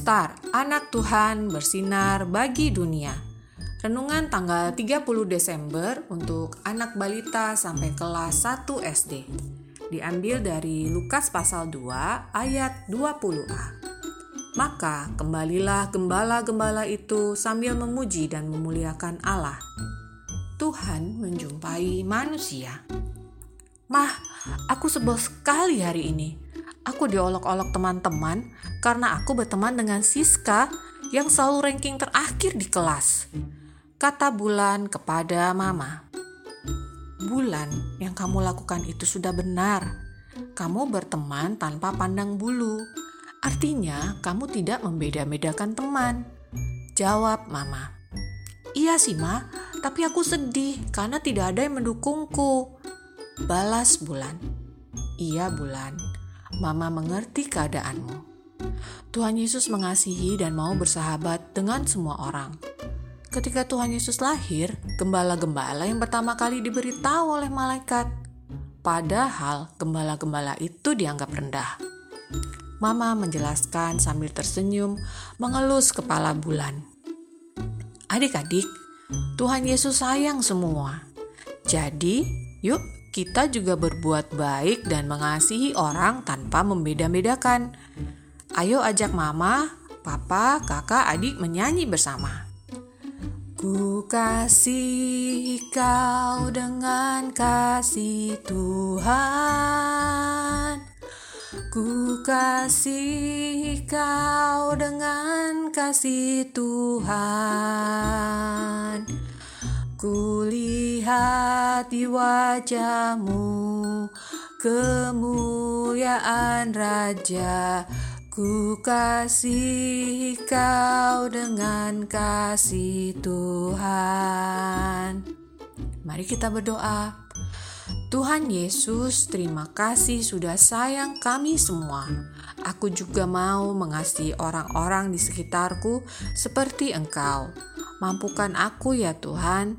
Star, anak Tuhan bersinar bagi dunia. Renungan tanggal 30 Desember untuk anak balita sampai kelas 1 SD. Diambil dari Lukas pasal 2 ayat 20a. Maka kembalilah gembala-gembala itu sambil memuji dan memuliakan Allah. Tuhan menjumpai manusia. Mah, aku sebel sekali hari ini. Aku diolok-olok teman-teman karena aku berteman dengan Siska yang selalu ranking terakhir di kelas. Kata Bulan kepada Mama. Bulan, yang kamu lakukan itu sudah benar. Kamu berteman tanpa pandang bulu. Artinya, kamu tidak membeda-bedakan teman. Jawab Mama. Iya sih, Ma, tapi aku sedih karena tidak ada yang mendukungku. Balas Bulan. Iya, Bulan. Mama mengerti keadaanmu. Tuhan Yesus mengasihi dan mau bersahabat dengan semua orang. Ketika Tuhan Yesus lahir, gembala-gembala yang pertama kali diberitahu oleh malaikat. Padahal gembala-gembala itu dianggap rendah. Mama menjelaskan sambil tersenyum, mengelus kepala bulan. Adik-adik, Tuhan Yesus sayang semua. Jadi, yuk kita juga berbuat baik dan mengasihi orang tanpa membeda-bedakan. Ayo ajak mama, papa, kakak, adik menyanyi bersama. Ku kasih kau dengan kasih Tuhan. Ku kasih kau dengan kasih Tuhan. Ku lihat di wajahmu kemuliaan Raja. Ku kasih kau dengan kasih Tuhan. Mari kita berdoa. Tuhan Yesus, terima kasih sudah sayang kami semua. Aku juga mau mengasihi orang-orang di sekitarku seperti Engkau. Mampukan aku ya Tuhan.